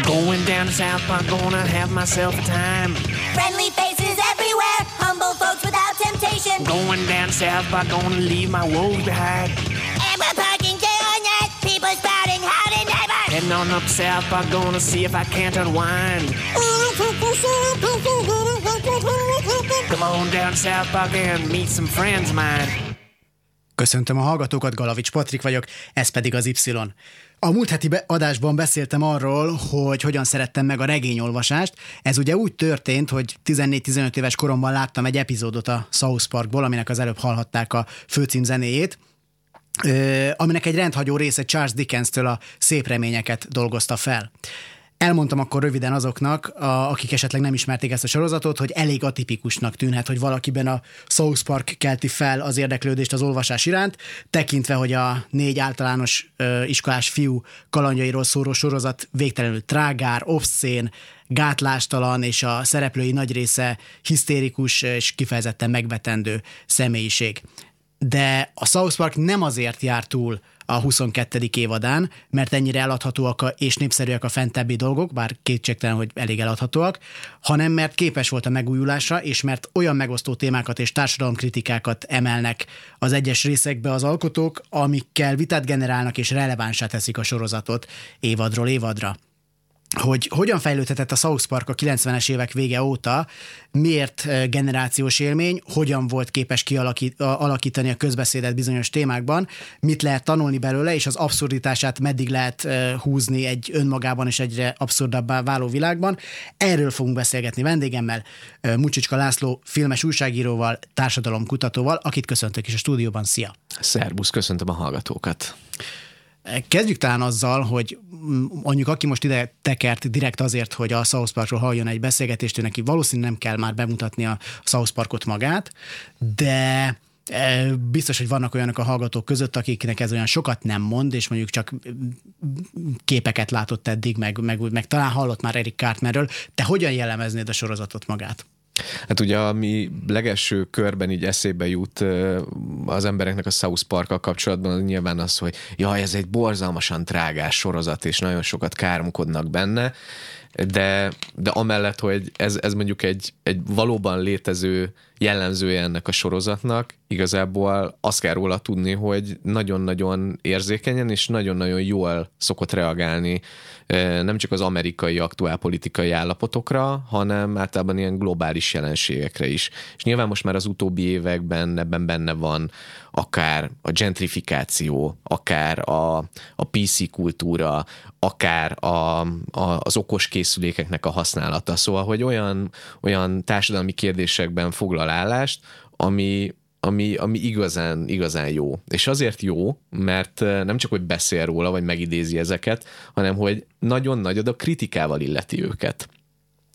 I'm going down to South Park, gonna have myself a time. Friendly faces everywhere, humble folks without temptation. Going down to South Park, gonna leave my woes behind. And we're parking day or night, people spouting howdy neighbor. Heading on up South Park, gonna see if I can't unwind. Come on down South Park and meet some friends of mine. Köszöntöm a hallgatókat, Galavics Patrik vagyok, ez pedig az Y. A múlt heti adásban beszéltem arról, hogy hogyan szerettem meg a regényolvasást. Ez ugye úgy történt, hogy 14-15 éves koromban láttam egy epizódot a South Parkból, aminek az előbb hallhatták a főcím zenéjét, aminek egy rendhagyó része Charles Dickens-től a szép reményeket dolgozta fel. Elmondtam akkor röviden azoknak, a, akik esetleg nem ismerték ezt a sorozatot, hogy elég atipikusnak tűnhet, hogy valakiben a South Park kelti fel az érdeklődést az olvasás iránt, tekintve, hogy a négy általános ö, iskolás fiú kalandjairól szóró sorozat végtelenül trágár, obszén, gátlástalan, és a szereplői nagy része hisztérikus és kifejezetten megvetendő személyiség. De a South Park nem azért jár túl a 22. évadán, mert ennyire eladhatóak és népszerűek a fentebbi dolgok, bár kétségtelen, hogy elég eladhatóak, hanem mert képes volt a megújulásra, és mert olyan megosztó témákat és társadalomkritikákat emelnek az egyes részekbe az alkotók, amikkel vitát generálnak és relevánsá teszik a sorozatot évadról évadra hogy hogyan fejlődhetett a South Park a 90-es évek vége óta, miért generációs élmény, hogyan volt képes kialakítani a közbeszédet bizonyos témákban, mit lehet tanulni belőle, és az abszurditását meddig lehet húzni egy önmagában és egyre abszurdabbá váló világban. Erről fogunk beszélgetni vendégemmel, Mucsicska László filmes újságíróval, társadalomkutatóval, akit köszöntök is a stúdióban. Szia! Szerbusz, köszöntöm a hallgatókat! Kezdjük talán azzal, hogy mondjuk aki most ide tekert direkt azért, hogy a South Parkról halljon egy beszélgetést, ő neki valószínűleg nem kell már bemutatni a South Parkot magát, de e, biztos, hogy vannak olyanok a hallgatók között, akiknek ez olyan sokat nem mond, és mondjuk csak képeket látott eddig, meg, meg, meg talán hallott már Eric Cartmerről. Te hogyan jellemeznéd a sorozatot magát? Hát ugye, ami legelső körben így eszébe jut az embereknek a South park kapcsolatban, az nyilván az, hogy jaj, ez egy borzalmasan trágás sorozat, és nagyon sokat káromkodnak benne, de, de amellett, hogy ez, ez mondjuk egy, egy valóban létező jellemzője ennek a sorozatnak, igazából azt kell róla tudni, hogy nagyon-nagyon érzékenyen és nagyon-nagyon jól szokott reagálni nem csak az amerikai aktuál politikai állapotokra, hanem általában ilyen globális jelenségekre is. És nyilván most már az utóbbi években ebben benne van akár a gentrifikáció, akár a, a PC kultúra, akár a, a, az okos készülékeknek a használata. Szóval, hogy olyan, olyan társadalmi kérdésekben foglal állást, ami, ami, ami igazán, igazán jó. És azért jó, mert nem csak, hogy beszél róla, vagy megidézi ezeket, hanem, hogy nagyon nagy a kritikával illeti őket.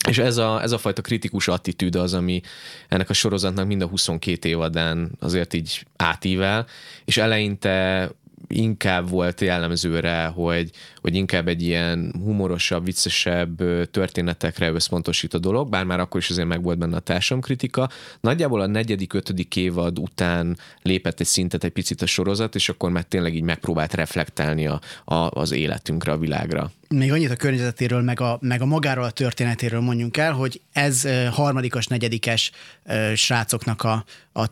És ez a, ez a fajta kritikus attitűd az, ami ennek a sorozatnak mind a 22 évadán azért így átível, és eleinte inkább volt jellemző rá, hogy, hogy inkább egy ilyen humorosabb, viccesebb történetekre összpontosít a dolog, bár már akkor is azért meg volt benne a társadalomkritika. Nagyjából a negyedik, ötödik évad után lépett egy szintet egy picit a sorozat, és akkor már tényleg így megpróbált reflektálni a, a, az életünkre, a világra még annyit a környezetéről, meg a, meg a magáról a történetéről mondjunk el, hogy ez harmadikos, negyedikes srácoknak a, a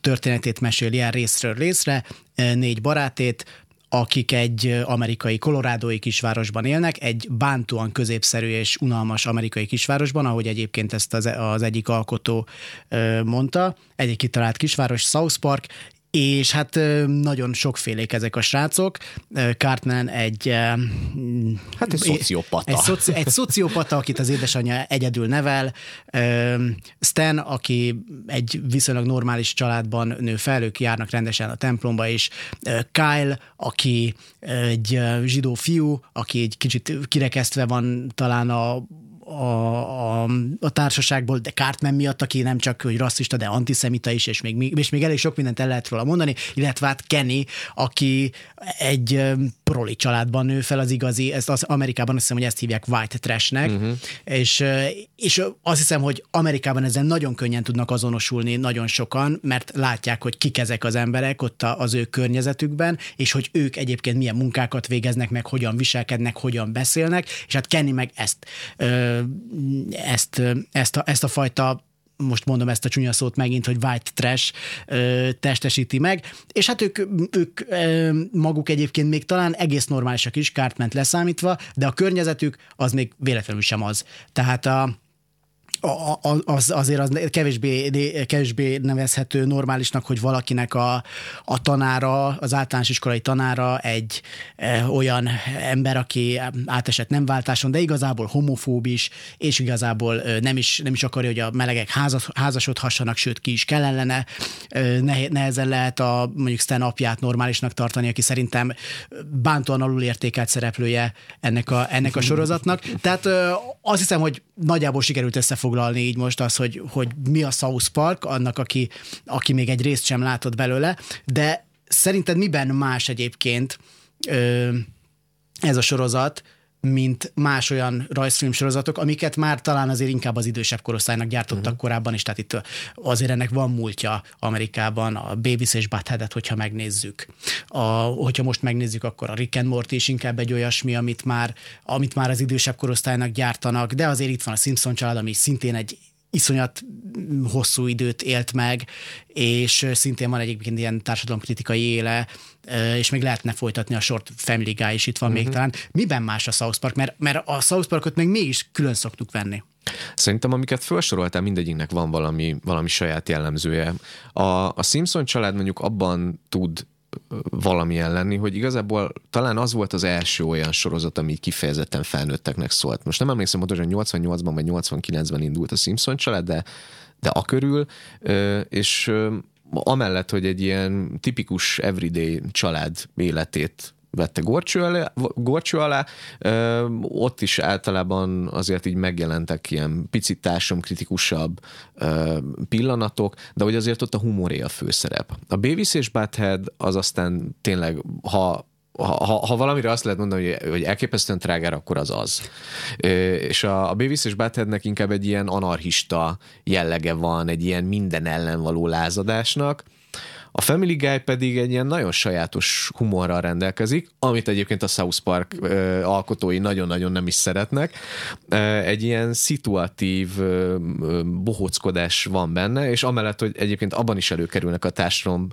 történetét meséli el részről részre, négy barátét, akik egy amerikai kolorádói kisvárosban élnek, egy bántóan középszerű és unalmas amerikai kisvárosban, ahogy egyébként ezt az, az egyik alkotó mondta, egy kitalált kisváros, South Park, és hát nagyon sokfélék ezek a srácok. Cartman egy... Hát egy szociopata. Egy, szoci, egy szociopata, akit az édesanyja egyedül nevel. Stan, aki egy viszonylag normális családban nő fel, ők járnak rendesen a templomba, és Kyle, aki egy zsidó fiú, aki egy kicsit kirekesztve van talán a a, a, a társaságból, de Cartman miatt, aki nem csak hogy rasszista, de antiszemita is, és még, és még elég sok mindent el lehet róla mondani, illetve hát Kenny, aki egy proli családban nő fel az igazi, ezt az Amerikában azt hiszem, hogy ezt hívják white trashnek, uh-huh. és, és azt hiszem, hogy Amerikában ezen nagyon könnyen tudnak azonosulni nagyon sokan, mert látják, hogy kik ezek az emberek ott az ő környezetükben, és hogy ők egyébként milyen munkákat végeznek, meg hogyan viselkednek, hogyan beszélnek, és hát Kenny meg ezt, ezt, ezt, a, ezt a fajta most mondom ezt a csúnya szót megint, hogy white trash ö, testesíti meg, és hát ők, ők ö, maguk egyébként még talán egész normálisak is, Cartment leszámítva, de a környezetük az még véletlenül sem az. Tehát a, az, azért az kevésbé, kevésbé nevezhető normálisnak, hogy valakinek a, a tanára, az általános iskolai tanára egy e, olyan ember, aki átesett nem váltáson, de igazából homofób is, és igazából nem is, nem is akarja, hogy a melegek házas, házasodhassanak, sőt ki is kellene. Nehezen lehet a mondjuk Stan apját normálisnak tartani, aki szerintem bántóan alul értékelt szereplője ennek a, ennek a sorozatnak. Tehát azt hiszem, hogy nagyjából sikerült összefoglalni így most az, hogy, hogy mi a South Park, annak, aki, aki még egy részt sem látott belőle, de szerinted miben más egyébként ö, ez a sorozat, mint más olyan rajzfilm sorozatok, amiket már talán azért inkább az idősebb korosztálynak gyártottak uh-huh. korábban, és tehát itt azért ennek van múltja Amerikában, a Babies és Butthead-et, hogyha megnézzük. A, hogyha most megnézzük, akkor a Rick and Morty is inkább egy olyasmi, amit már, amit már az idősebb korosztálynak gyártanak, de azért itt van a Simpson család, ami szintén egy iszonyat hosszú időt élt meg, és szintén van egyébként ilyen társadalomkritikai éle, és még lehetne folytatni a sort Family Guy is itt van uh-huh. még talán. Miben más a South Park? Mert, mert a South Parkot még mégis külön szoktuk venni. Szerintem, amiket felsoroltál, mindegyiknek van valami, valami saját jellemzője. A, a Simpson család mondjuk abban tud valamilyen lenni, hogy igazából talán az volt az első olyan sorozat, ami kifejezetten felnőtteknek szólt. Most nem emlékszem hogy 88-ban vagy 89-ben indult a Simpson család, de, de a körül, és amellett, hogy egy ilyen tipikus everyday család életét vette gorcső alá, gorcső alá ott is általában azért így megjelentek ilyen picit társadalomkritikusabb pillanatok, de hogy azért ott a humoré a főszerep. A Beavis és Butthead az aztán tényleg, ha ha, ha valamire azt lehet mondani, hogy, hogy elképesztően trágára, akkor az az. És a, a Beavis és Buttheadnek inkább egy ilyen anarchista jellege van, egy ilyen minden ellen való lázadásnak, a Family Guy pedig egy ilyen nagyon sajátos humorral rendelkezik, amit egyébként a South Park ö, alkotói nagyon-nagyon nem is szeretnek. Egy ilyen szituatív ö, bohóckodás van benne, és amellett, hogy egyébként abban is előkerülnek a társadalom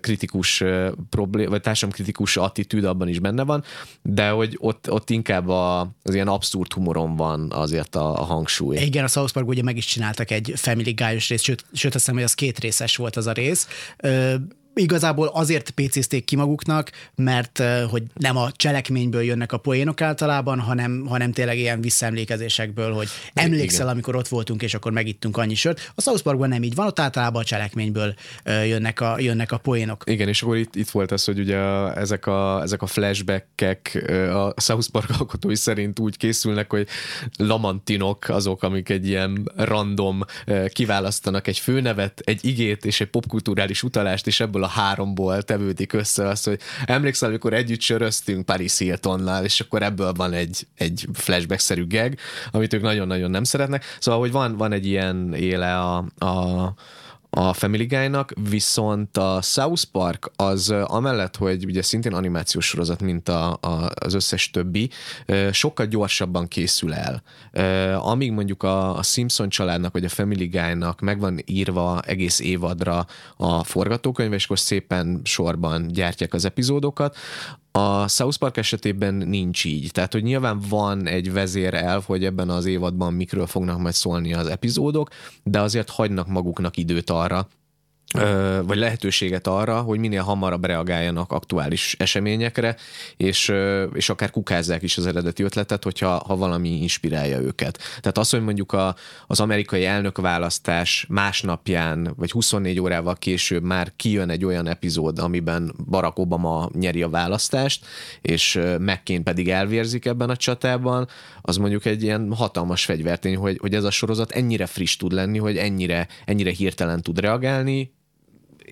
kritikus problém, vagy társadalom kritikus attitűd abban is benne van, de hogy ott, ott inkább a, az ilyen abszurd humoron van azért a, a hangsúly. Igen, a South Park ugye meg is csináltak egy Family Guy-os részt, sőt, sőt azt hiszem, hogy az két részes volt az a rész igazából azért pécézték ki maguknak, mert hogy nem a cselekményből jönnek a poénok általában, hanem, hanem tényleg ilyen visszaemlékezésekből, hogy emlékszel, Igen. amikor ott voltunk, és akkor megittunk annyi sört. A South Parkban nem így van, ott általában a cselekményből jönnek a, jönnek a poénok. Igen, és akkor itt, itt volt az, hogy ugye ezek a, ezek a flashbackek a South Park alkotói szerint úgy készülnek, hogy lamantinok azok, amik egy ilyen random kiválasztanak egy főnevet, egy igét és egy popkulturális utalást, és ebből a háromból tevődik össze az, hogy emlékszel, amikor együtt söröztünk Paris Hiltonnal, és akkor ebből van egy, egy flashback-szerű gag, amit ők nagyon-nagyon nem szeretnek. Szóval, hogy van, van egy ilyen éle a, a a Family Guy-nak, viszont a South Park az amellett, hogy ugye szintén animációs sorozat, mint a, a, az összes többi, sokkal gyorsabban készül el. Amíg mondjuk a, a Simpson családnak, vagy a Family Guy-nak meg van írva egész évadra a forgatókönyv, és akkor szépen sorban gyártják az epizódokat, a South Park esetében nincs így. Tehát, hogy nyilván van egy vezérelv, hogy ebben az évadban mikről fognak majd szólni az epizódok, de azért hagynak maguknak időt arra, vagy lehetőséget arra, hogy minél hamarabb reagáljanak aktuális eseményekre, és, és akár kukázzák is az eredeti ötletet, hogyha ha valami inspirálja őket. Tehát az, hogy mondjuk a, az amerikai elnökválasztás másnapján, vagy 24 órával később már kijön egy olyan epizód, amiben Barack Obama nyeri a választást, és McCain pedig elvérzik ebben a csatában, az mondjuk egy ilyen hatalmas fegyvertény, hogy, hogy ez a sorozat ennyire friss tud lenni, hogy ennyire, ennyire hirtelen tud reagálni,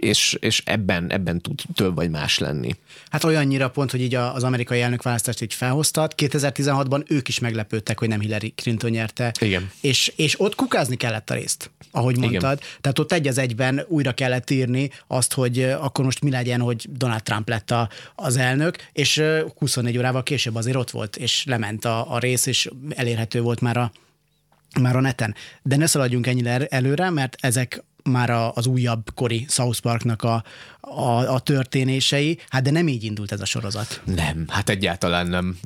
és, és ebben, ebben tud több vagy más lenni. Hát olyannyira pont, hogy így az amerikai elnökválasztást így felhoztad. 2016-ban ők is meglepődtek, hogy nem Hillary Clinton nyerte. Igen. És, és ott kukázni kellett a részt, ahogy mondtad. Igen. Tehát ott egy az egyben újra kellett írni azt, hogy akkor most mi legyen, hogy Donald Trump lett a, az elnök, és ö, 24 órával később azért ott volt, és lement a, a rész, és elérhető volt már a, már a neten. De ne szaladjunk ennyire el- előre, mert ezek már a, az újabb kori South Parknak a, a, a történései, hát de nem így indult ez a sorozat. Nem, hát egyáltalán nem.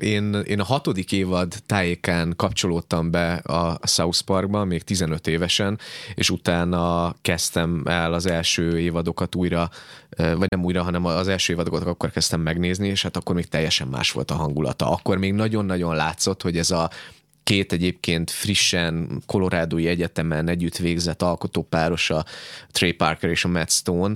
Én, én a hatodik évad tájékán kapcsolódtam be a South Parkba, még 15 évesen, és utána kezdtem el az első évadokat újra, vagy nem újra, hanem az első évadokat akkor kezdtem megnézni, és hát akkor még teljesen más volt a hangulata. Akkor még nagyon-nagyon látszott, hogy ez a két egyébként frissen Colorado-i egyetemen együtt végzett alkotópáros, a Trey Parker és a Matt Stone,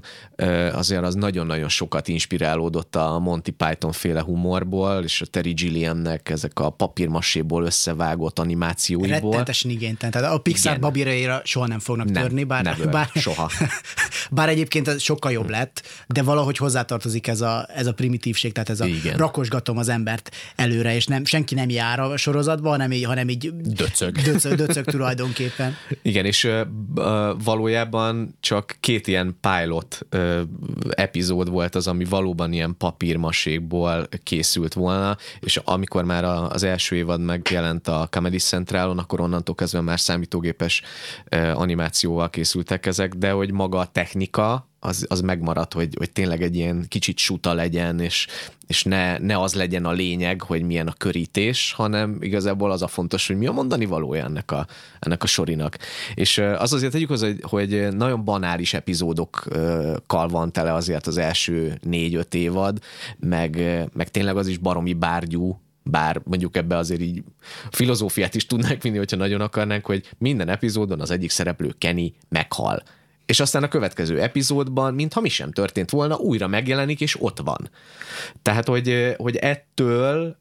azért az nagyon-nagyon sokat inspirálódott a Monty Python féle humorból, és a Terry Gilliamnek ezek a papírmasséból összevágott animációiból. Rettenetesen igénytelen. Tehát a Pixar Igen. babiraira soha nem fognak Nem, törni, bár, never, bár, soha. bár egyébként ez sokkal jobb lett, de valahogy hozzátartozik ez a, ez a primitívség, tehát ez a Igen. rakosgatom az embert előre, és nem, senki nem jár a sorozatba, hanem így, hanem így Döcög. döcög, döcög tulajdonképpen. Igen, és ö, valójában csak két ilyen pilot ö, epizód volt az, ami valóban ilyen papírmasékból készült volna, és amikor már a- az első évad megjelent a Comedy Centralon, akkor onnantól kezdve már számítógépes ö, animációval készültek ezek, de hogy maga a technika, az, az megmaradt, hogy, hogy tényleg egy ilyen kicsit suta legyen, és, és ne, ne az legyen a lényeg, hogy milyen a körítés, hanem igazából az a fontos, hogy mi a mondani valója ennek a, ennek a sorinak. És az azért tegyük hozzá, hogy, hogy nagyon banális epizódokkal van tele azért az első négy-öt évad, meg, meg tényleg az is baromi bárgyú, bár mondjuk ebbe azért így filozófiát is tudnánk vinni, hogyha nagyon akarnánk, hogy minden epizódon az egyik szereplő Kenny meghal. És aztán a következő epizódban, mintha mi sem történt volna, újra megjelenik, és ott van. Tehát, hogy, hogy ettől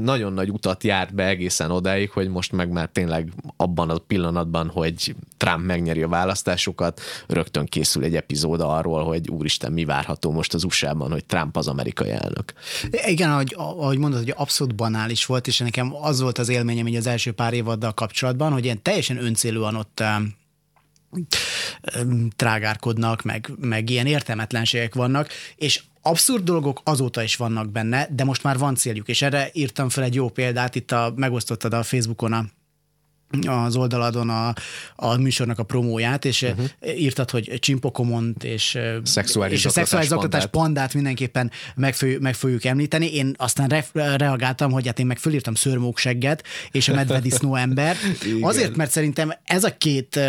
nagyon nagy utat járt be egészen odáig, hogy most meg már tényleg abban a pillanatban, hogy Trump megnyeri a választásokat, rögtön készül egy epizód arról, hogy úristen, mi várható most az USA-ban, hogy Trump az amerikai elnök. Igen, ahogy, ahogy mondod, hogy abszolút banális volt, és nekem az volt az élményem így az első pár évaddal kapcsolatban, hogy ilyen teljesen öncélúan ott trágárkodnak, meg, meg ilyen értelmetlenségek vannak, és abszurd dolgok azóta is vannak benne, de most már van céljuk, és erre írtam fel egy jó példát, itt a, megosztottad a Facebookon a az oldaladon a, a műsornak a promóját, és uh-huh. írtad, hogy csimpokomont, és. Szexuális és a szexuális zaklatás pandát. pandát mindenképpen meg, fő, meg fogjuk említeni. Én aztán re, reagáltam, hogy hát én meg fölírtam szörmóksegget, és a medvedisznó ember. Azért, mert szerintem ez a két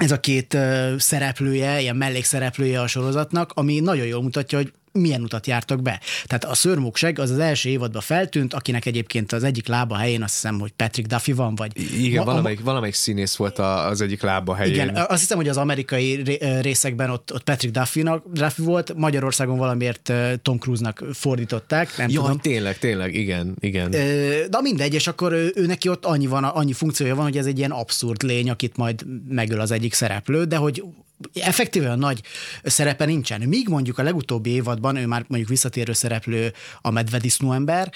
ez a két szereplője, ilyen mellékszereplője a sorozatnak, ami nagyon jól mutatja, hogy milyen utat jártak be. Tehát a szörmókseg az az első évadban feltűnt, akinek egyébként az egyik lába helyén azt hiszem, hogy Patrick Duffy van, vagy Igen, Ma- a- valamelyik, valamelyik színész volt a, az egyik lába helyén. igen, azt hiszem, hogy az amerikai részekben ott, ott Patrick Duffy-nak, Duffy volt, Magyarországon valamiért Tom Cruise-nak fordították, nem Jaj, tudom. tényleg, tényleg, igen, igen. De mindegy, és akkor ő, ő neki ott annyi, van, annyi funkciója van, hogy ez egy ilyen abszurd lény, akit majd megöl az egyik szereplő, de hogy effektíve olyan nagy szerepe nincsen. Míg mondjuk a legutóbbi évadban, ő már mondjuk visszatérő szereplő a medvedisznó ember,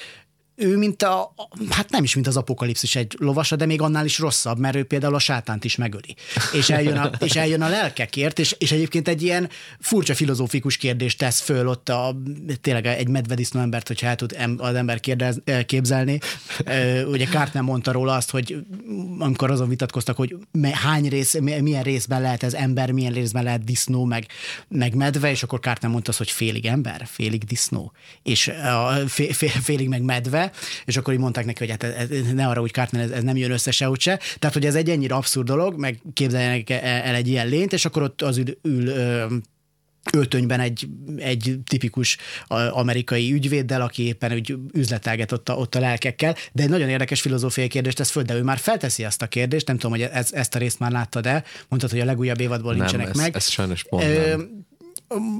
ő mint a, hát nem is mint az apokalipszis egy lovasa, de még annál is rosszabb, mert ő például a sátánt is megöli. És eljön a, és eljön a lelkekért, és, és egyébként egy ilyen furcsa filozófikus kérdést tesz föl ott a, tényleg egy medvedisznó embert, hogyha el tud az ember kérdez, képzelni. Ugye Cartman mondta róla azt, hogy amikor azon vitatkoztak, hogy hány rész, mi- milyen részben lehet ez ember, milyen részben lehet disznó, meg, meg medve, és akkor Cartman mondta azt, hogy félig ember, félig disznó, és a, fé, fé, félig meg medve, és akkor így mondták neki, hogy hát ez, ez, ne arra úgy Cartman, ez, ez nem jön össze se, se. Tehát, hogy ez egy ennyire abszurd dolog, meg képzeljenek el egy ilyen lényt, és akkor ott az ül, ül öltönyben egy, egy tipikus amerikai ügyvéddel, aki éppen úgy üzletelget ott a, ott a lelkekkel, de egy nagyon érdekes filozófiai kérdést tesz föl, de ő már felteszi azt a kérdést, nem tudom, hogy ez, ezt a részt már láttad de mondtad, hogy a legújabb évadból nem, nincsenek ez, meg. Ez sajnos pont nem.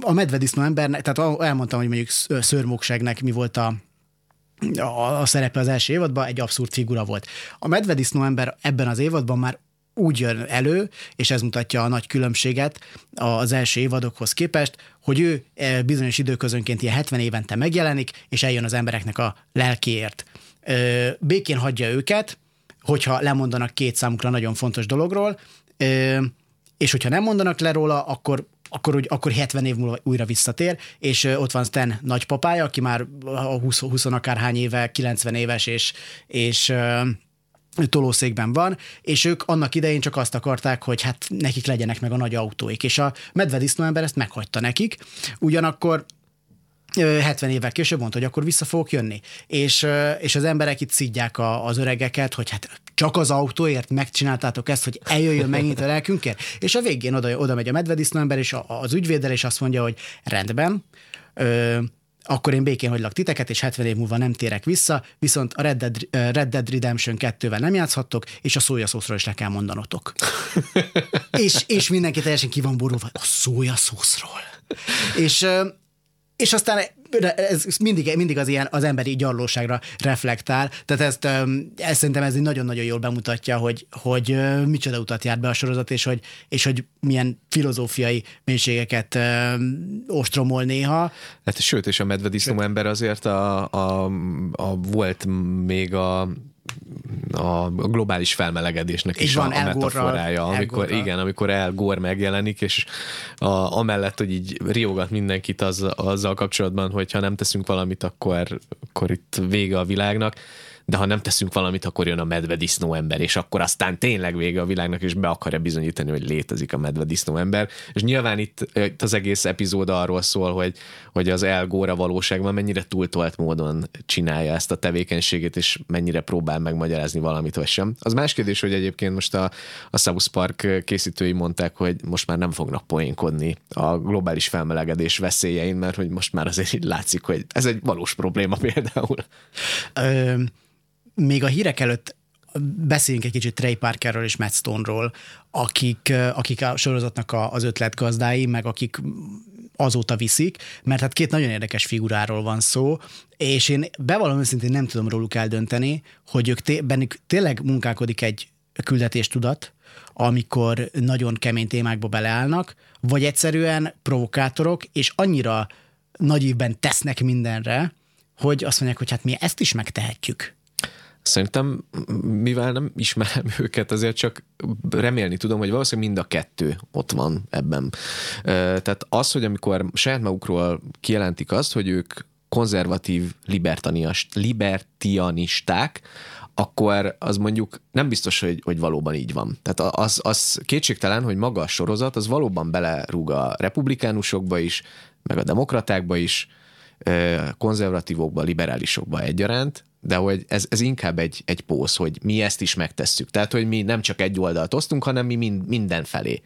A medvedisznó embernek, tehát elmondtam, hogy mondjuk szörmókságnek mi volt a, a, a szerepe az első évadban, egy abszurd figura volt. A medvedisznó ember ebben az évadban már úgy jön elő, és ez mutatja a nagy különbséget az első évadokhoz képest, hogy ő e, bizonyos időközönként ilyen 70 évente megjelenik, és eljön az embereknek a lelkiért. Békén hagyja őket, hogyha lemondanak két számukra nagyon fontos dologról, és hogyha nem mondanak le róla, akkor akkor, úgy, akkor 70 év múlva újra visszatér, és ott van Stan nagypapája, aki már 20, 20 akárhány éve, 90 éves, és, és tolószékben van, és ők annak idején csak azt akarták, hogy hát nekik legyenek meg a nagy autóik, és a medvedisznó ember ezt meghagyta nekik, ugyanakkor 70 évvel később mondta, hogy akkor vissza fogok jönni. És, és az emberek itt szidják a, az öregeket, hogy hát csak az autóért megcsináltátok ezt, hogy eljöjjön megint a lelkünkért. És a végén oda, oda megy a medvedisznó ember, és a, az ügyvédel, és azt mondja, hogy rendben, ö, akkor én békén hagylak titeket, és 70 év múlva nem térek vissza, viszont a Red Dead, Red Dead Redemption 2-vel nem játszhattok, és a szójaszószról is le kell mondanotok. és, és mindenki teljesen ki van borulva, a szójaszószról. és, és aztán ez mindig, mindig az ilyen az emberi gyarlóságra reflektál, tehát ezt, ezt szerintem ez nagyon-nagyon jól bemutatja, hogy, hogy micsoda utat járt be a sorozat, és hogy, és hogy milyen filozófiai mélységeket ostromol néha. Hát sőt, és a medvedisznó ember azért a, a, a, volt még a a globális felmelegedésnek is van, a, a metaforája, amikor, igen, amikor El Gore megjelenik, és a, amellett, hogy így riogat mindenkit az, azzal kapcsolatban, hogy ha nem teszünk valamit, akkor, akkor itt vége a világnak de ha nem teszünk valamit, akkor jön a medvedisznó ember, és akkor aztán tényleg vége a világnak, és be akarja bizonyítani, hogy létezik a medvedisznó ember. És nyilván itt, itt az egész epizód arról szól, hogy, hogy az El Góra valóságban mennyire túltolt módon csinálja ezt a tevékenységét, és mennyire próbál megmagyarázni valamit, vagy sem. Az más kérdés, hogy egyébként most a, a South Park készítői mondták, hogy most már nem fognak poénkodni a globális felmelegedés veszélyein, mert hogy most már azért így látszik, hogy ez egy valós probléma például. Ö, még a hírek előtt beszéljünk egy kicsit Trey Parkerről és Matt Stone-ról, akik, akik a sorozatnak az ötletgazdái, meg akik azóta viszik, mert hát két nagyon érdekes figuráról van szó, és én bevallom őszintén nem tudom róluk eldönteni, hogy ők té- bennük tényleg munkálkodik egy küldetéstudat, amikor nagyon kemény témákba beleállnak, vagy egyszerűen provokátorok, és annyira nagy tesznek mindenre, hogy azt mondják, hogy hát mi ezt is megtehetjük. Szerintem, mivel nem ismerem őket, azért csak remélni tudom, hogy valószínűleg mind a kettő ott van ebben. Tehát az, hogy amikor saját magukról kijelentik azt, hogy ők konzervatív libertianisták, akkor az mondjuk nem biztos, hogy, hogy valóban így van. Tehát az, az kétségtelen, hogy maga a sorozat az valóban belerúg a republikánusokba is, meg a demokratákba is, konzervatívokba, liberálisokba egyaránt, de hogy ez, ez inkább egy, egy pósz, hogy mi ezt is megtesszük. Tehát, hogy mi nem csak egy oldalt osztunk, hanem mi mind, minden felé.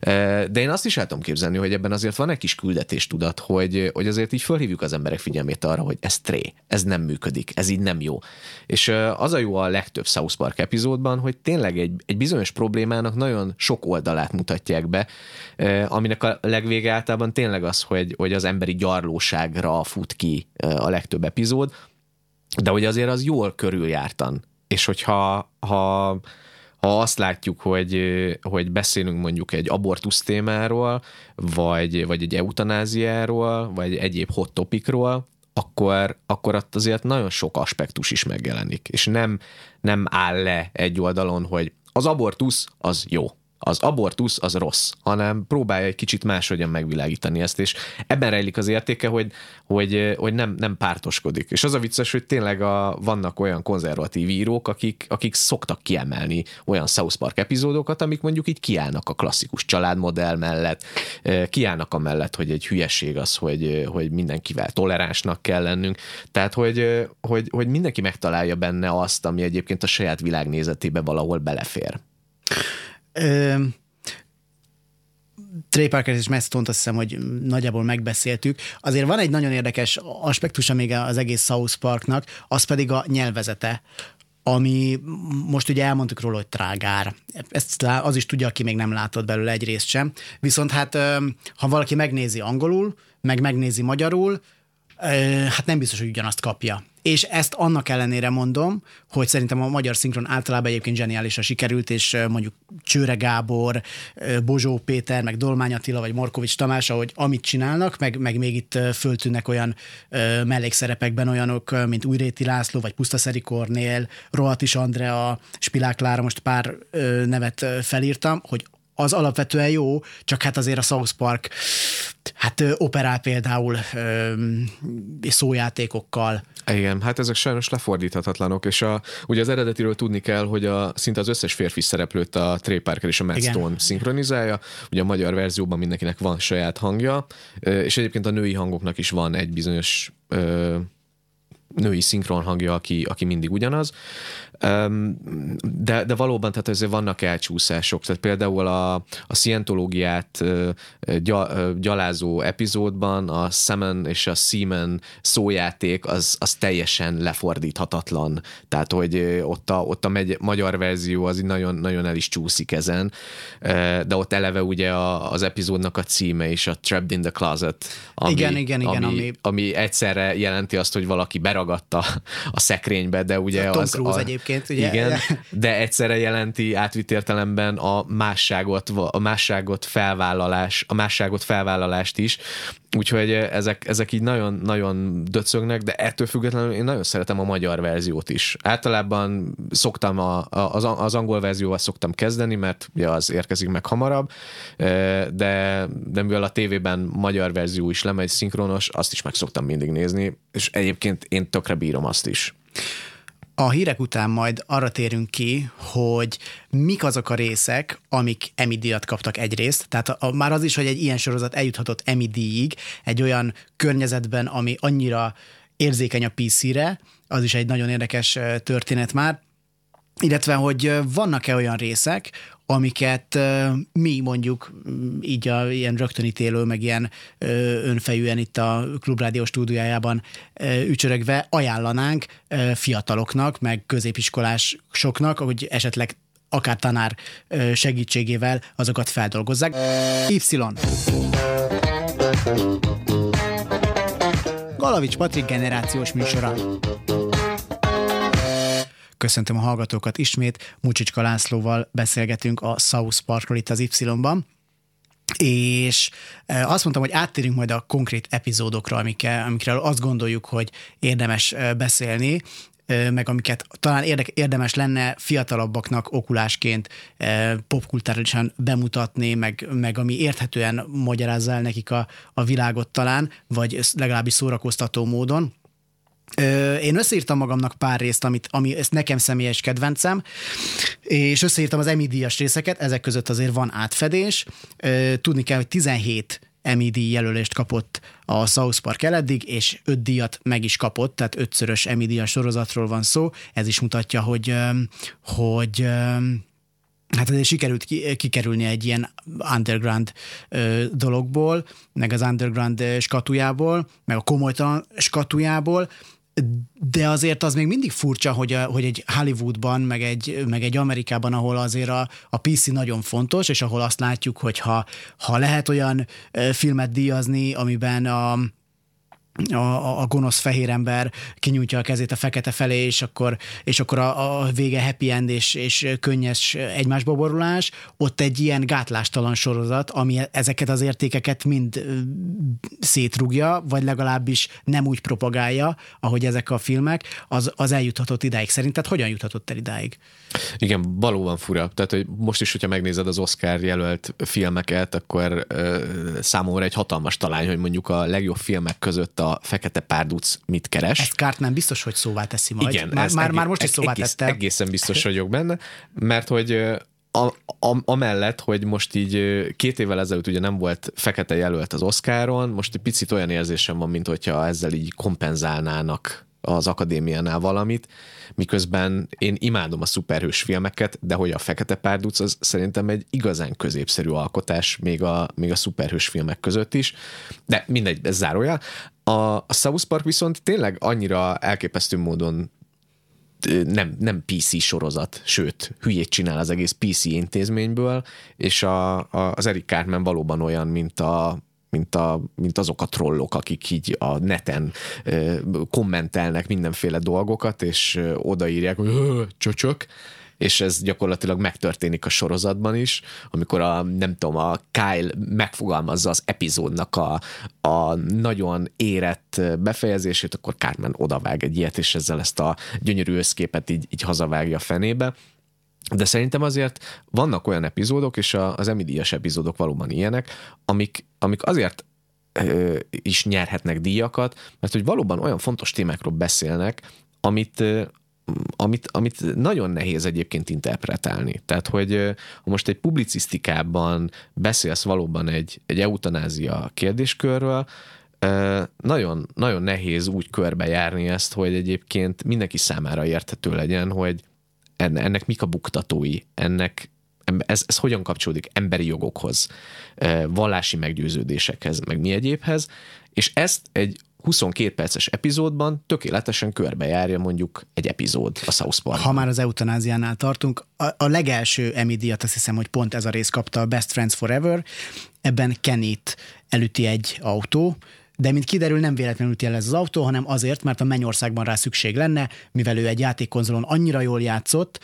De én azt is el tudom képzelni, hogy ebben azért van egy kis küldetéstudat, hogy, hogy azért így fölhívjuk az emberek figyelmét arra, hogy ez tré, ez nem működik, ez így nem jó. És az a jó a legtöbb South Park epizódban, hogy tényleg egy, egy bizonyos problémának nagyon sok oldalát mutatják be, aminek a legvége általában tényleg az, hogy, hogy az emberi gyarlóságra fut ki a legtöbb epizód, de hogy azért az jól körüljártan. És hogyha ha, ha azt látjuk, hogy, hogy beszélünk mondjuk egy abortusz témáról, vagy, vagy egy eutanáziáról, vagy egyéb hot topicról, akkor, akkor ott azért nagyon sok aspektus is megjelenik, és nem, nem áll le egy oldalon, hogy az abortusz az jó, az abortusz az rossz, hanem próbálja egy kicsit máshogyan megvilágítani ezt, és ebben rejlik az értéke, hogy, hogy, hogy nem, nem pártoskodik. És az a vicces, hogy tényleg a, vannak olyan konzervatív írók, akik, akik szoktak kiemelni olyan South Park epizódokat, amik mondjuk így kiállnak a klasszikus családmodell mellett, kiállnak a mellett, hogy egy hülyeség az, hogy, hogy mindenkivel toleránsnak kell lennünk. Tehát, hogy, hogy, hogy mindenki megtalálja benne azt, ami egyébként a saját világnézetébe valahol belefér. Ö, Trey Parker és Matt Stone-t azt hiszem, hogy nagyjából megbeszéltük. Azért van egy nagyon érdekes aspektusa még az egész South Parknak, az pedig a nyelvezete ami most ugye elmondtuk róla, hogy trágár. Ezt az is tudja, aki még nem látott belőle egy részt sem. Viszont hát, ha valaki megnézi angolul, meg megnézi magyarul, hát nem biztos, hogy ugyanazt kapja. És ezt annak ellenére mondom, hogy szerintem a magyar szinkron általában egyébként zseniálisra sikerült, és mondjuk Csőre Gábor, Bozsó Péter, meg Dolmány Attila, vagy Markovics Tamás, ahogy amit csinálnak, meg, meg még itt föltűnnek olyan mellékszerepekben olyanok, mint Újréti László, vagy Pusztaszeri Kornél, Rohatis Andrea, Spilák Lára, most pár nevet felírtam, hogy az alapvetően jó, csak hát azért a South Park hát operál például szójátékokkal. Igen, hát ezek sajnos lefordíthatatlanok, és a, ugye az eredetiről tudni kell, hogy a, szinte az összes férfi szereplőt a Trey Parker és a Matt Igen. Stone szinkronizálja, ugye a magyar verzióban mindenkinek van saját hangja, és egyébként a női hangoknak is van egy bizonyos női szinkron hangja, aki, aki mindig ugyanaz. De, de valóban, tehát ezért vannak elcsúszások. Tehát például a, a szientológiát gyalázó epizódban a Semen és a Seaman szójáték az, az teljesen lefordíthatatlan. Tehát, hogy ott a, ott a megy, magyar verzió az így nagyon, nagyon el is csúszik ezen. De ott eleve ugye a, az epizódnak a címe is a Trapped in the Closet. Ami, igen, igen, igen. Ami, ami... ami egyszerre jelenti azt, hogy valaki beragadta a szekrénybe, de ugye Tom az... Cruise a, egyébként egyébként. Ugye? Igen, de egyszerre jelenti átvitt értelemben a másságot, a másságot felvállalás, a másságot felvállalást is, Úgyhogy ezek, ezek így nagyon, nagyon döcögnek, de ettől függetlenül én nagyon szeretem a magyar verziót is. Általában szoktam a, az, az angol verzióval szoktam kezdeni, mert ugye az érkezik meg hamarabb, de, de mivel a tévében magyar verzió is lemegy szinkronos, azt is meg szoktam mindig nézni, és egyébként én tökre bírom azt is. A hírek után majd arra térünk ki, hogy mik azok a részek, amik Emmy díjat kaptak egyrészt. Tehát a, a, már az is, hogy egy ilyen sorozat eljuthatott Emmy díjig, egy olyan környezetben, ami annyira érzékeny a PC-re, az is egy nagyon érdekes történet már illetve hogy vannak-e olyan részek, amiket mi mondjuk így a ilyen rögtönítélő, meg ilyen önfejűen itt a Klubrádió stúdiójában ücsörögve ajánlanánk fiataloknak, meg középiskolásoknak, hogy esetleg akár tanár segítségével azokat feldolgozzák. Y. Galavics Patrik generációs műsora. Köszöntöm a hallgatókat ismét. Mucsicska Lászlóval beszélgetünk a South Parkról itt az Y-ban. És e, azt mondtam, hogy áttérünk majd a konkrét epizódokra, amikkel, amikről azt gondoljuk, hogy érdemes e, beszélni, e, meg amiket talán érdemes lenne fiatalabbaknak okulásként popkultúrálisan bemutatni, meg, meg ami érthetően magyarázza el nekik a, a világot talán, vagy legalábbis szórakoztató módon. Én összeírtam magamnak pár részt, amit, ami ez nekem személyes kedvencem, és összeírtam az Emmy díjas részeket, ezek között azért van átfedés. Tudni kell, hogy 17 Emmy díj jelölést kapott a South Park eleddig, és öt díjat meg is kapott, tehát ötszörös Emmy díjas sorozatról van szó. Ez is mutatja, hogy, hogy hát azért sikerült kikerülni egy ilyen underground dologból, meg az underground skatujából, meg a komolytalan skatujából, de azért az még mindig furcsa, hogy, a, hogy egy Hollywoodban, meg egy, meg egy Amerikában, ahol azért a, a PC nagyon fontos, és ahol azt látjuk, hogy ha, ha lehet olyan filmet díjazni, amiben a a, a, gonosz fehér ember kinyújtja a kezét a fekete felé, és akkor, és akkor a, a vége happy end és, és könnyes egymásba borulás, ott egy ilyen gátlástalan sorozat, ami ezeket az értékeket mind szétrugja, vagy legalábbis nem úgy propagálja, ahogy ezek a filmek, az, az eljuthatott idáig. Szerinted hogyan juthatott el idáig? Igen, valóban fura. Tehát, hogy most is, hogyha megnézed az Oscar jelölt filmeket, akkor ö, számomra egy hatalmas talány, hogy mondjuk a legjobb filmek között a Fekete Párduc mit keres. Ezt Kárt nem biztos, hogy szóvá teszi majd. Igen, már, már, egész- már most is szóvá egész, tette. Egészen biztos vagyok benne, mert hogy a, a, amellett, hogy most így két évvel ezelőtt ugye nem volt fekete jelölt az Oscaron, most egy picit olyan érzésem van, mint hogyha ezzel így kompenzálnának az akadémiánál valamit, miközben én imádom a szuperhős filmeket, de hogy a Fekete Párduc az szerintem egy igazán középszerű alkotás még a, még a szuperhős filmek között is, de mindegy, ez zárója. A, a South Park viszont tényleg annyira elképesztő módon nem, nem PC sorozat, sőt, hülyét csinál az egész PC intézményből, és a, a, az Eric Cartman valóban olyan, mint a mint, a, mint azok a trollok, akik így a neten ö, kommentelnek mindenféle dolgokat, és ö, odaírják, hogy "Ö, csöcsök, és ez gyakorlatilag megtörténik a sorozatban is, amikor a, nem tudom, a Kyle megfogalmazza az epizódnak a, a nagyon érett befejezését, akkor Cartman odavág egy ilyet, és ezzel ezt a gyönyörű összképet így, így hazavágja a fenébe. De szerintem azért vannak olyan epizódok, és az Emmy díjas epizódok valóban ilyenek, amik, amik azért ö, is nyerhetnek díjakat, mert hogy valóban olyan fontos témákról beszélnek, amit, amit, amit nagyon nehéz egyébként interpretálni. Tehát, hogy ha most egy publicisztikában beszélsz valóban egy, egy eutanázia kérdéskörről, nagyon, nagyon nehéz úgy körbejárni ezt, hogy egyébként mindenki számára érthető legyen, hogy enne- ennek mik a buktatói, ennek ez, ez hogyan kapcsolódik emberi jogokhoz, vallási meggyőződésekhez, meg mi egyébhez, és ezt egy 22 perces epizódban tökéletesen körbejárja mondjuk egy epizód a South Park. Ha már az eutanáziánál tartunk, a, a legelső Emmy díjat azt hiszem, hogy pont ez a rész kapta a Best Friends Forever. Ebben Kennyt elüti egy autó, de mint kiderül, nem véletlenül üti el ez az autó, hanem azért, mert a mennyországban rá szükség lenne, mivel ő egy játékkonzolon annyira jól játszott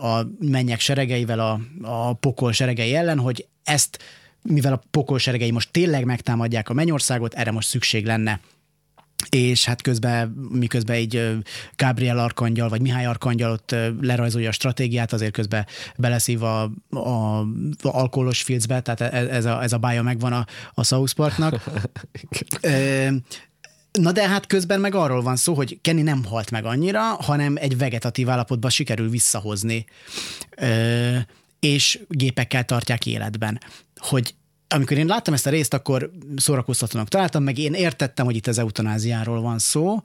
a mennyek seregeivel, a, a pokol seregei ellen, hogy ezt, mivel a pokol seregei most tényleg megtámadják a mennyországot, erre most szükség lenne és hát közben, miközben így Gabriel Arkangyal, vagy Mihály Arkangyal ott lerajzolja a stratégiát, azért közben beleszív a, a, a alkoholos filcbe, tehát ez, ez, a, ez a bája megvan a, a South Parknak. Na de hát közben meg arról van szó, hogy Kenny nem halt meg annyira, hanem egy vegetatív állapotba sikerül visszahozni, ö, és gépekkel tartják életben. Hogy amikor én láttam ezt a részt, akkor szórakoztatónak találtam, meg én értettem, hogy itt az eutanáziáról van szó,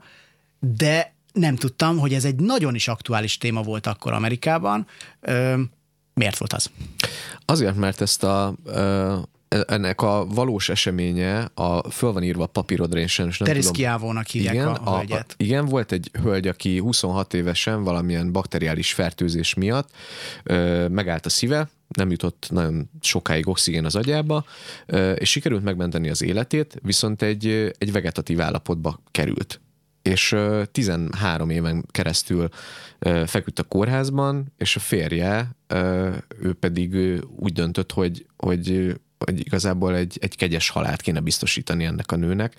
de nem tudtam, hogy ez egy nagyon is aktuális téma volt akkor Amerikában. Ö, miért volt az? Azért, mert ezt a ennek a valós eseménye, a föl van írva a papírodra, sajnos nem Teres tudom. Kiávónak hívják igen, a, a hölgyet. igen, volt egy hölgy, aki 26 évesen valamilyen bakteriális fertőzés miatt ö, megállt a szíve, nem jutott nagyon sokáig oxigén az agyába, ö, és sikerült megmenteni az életét, viszont egy, egy vegetatív állapotba került és ö, 13 éven keresztül feküdt a kórházban, és a férje, ő pedig úgy döntött, hogy, hogy, hogy igazából egy, egy kegyes halált kéne biztosítani ennek a nőnek,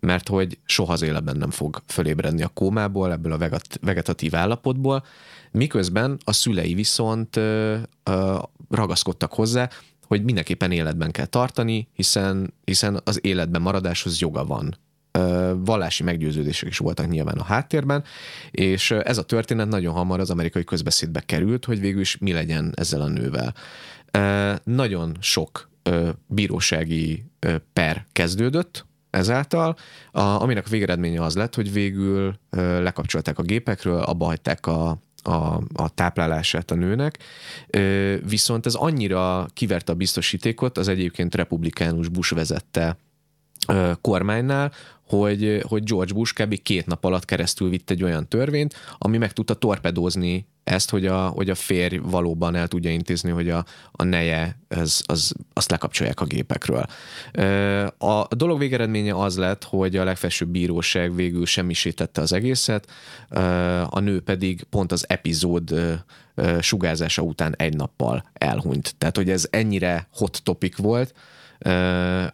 mert hogy soha az életben nem fog fölébredni a kómából, ebből a vegetatív állapotból, miközben a szülei viszont ö, ö, ragaszkodtak hozzá, hogy mindenképpen életben kell tartani, hiszen, hiszen az életben maradáshoz joga van ö, vallási meggyőződések is voltak nyilván a háttérben, és ez a történet nagyon hamar az amerikai közbeszédbe került, hogy végül is mi legyen ezzel a nővel. Ö, Nagyon sok bírósági per kezdődött, ezáltal, a, aminek a végeredménye az lett, hogy végül lekapcsolták a gépekről, abba hagyták a, a, a táplálását a nőnek, ö, viszont ez annyira kiverte a biztosítékot, az egyébként republikánus Bush vezette kormánynál, hogy, hogy George Bush kb. két nap alatt keresztül vitt egy olyan törvényt, ami meg tudta torpedózni ezt, hogy a, hogy a férj valóban el tudja intézni, hogy a, a neje, az, az, azt lekapcsolják a gépekről. A dolog végeredménye az lett, hogy a legfelsőbb bíróság végül semmisítette az egészet, a nő pedig pont az epizód sugárzása után egy nappal elhunyt. Tehát, hogy ez ennyire hot topic volt,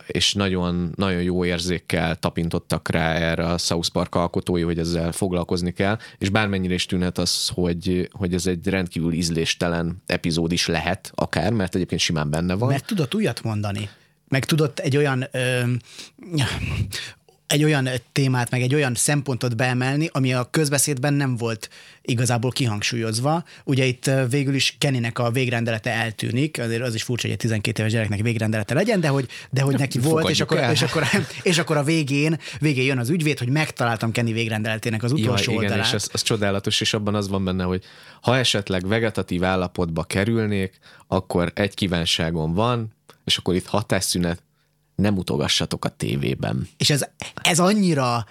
és nagyon, nagyon jó érzékkel tapintottak rá erre a South Park alkotói, hogy ezzel foglalkozni kell, és bármennyire is tűnhet az, hogy, hogy ez egy rendkívül ízléstelen epizód is lehet, akár, mert egyébként simán benne van. Mert tudott újat mondani meg tudott egy olyan ö, egy olyan témát, meg egy olyan szempontot beemelni, ami a közbeszédben nem volt igazából kihangsúlyozva. Ugye itt végül is Kennynek a végrendelete eltűnik, azért az is furcsa, hogy egy 12 éves gyereknek végrendelete legyen, de hogy, de hogy neki volt, és akkor, és, akkor, és akkor a végén, végén jön az ügyvéd, hogy megtaláltam Kenny végrendeletének az utolsó ja, igen, oldalát. és az, az csodálatos, és abban az van benne, hogy ha esetleg vegetatív állapotba kerülnék, akkor egy kívánságom van, és akkor itt hatásszünet, nem utogassatok a tévében. És ez, ez annyira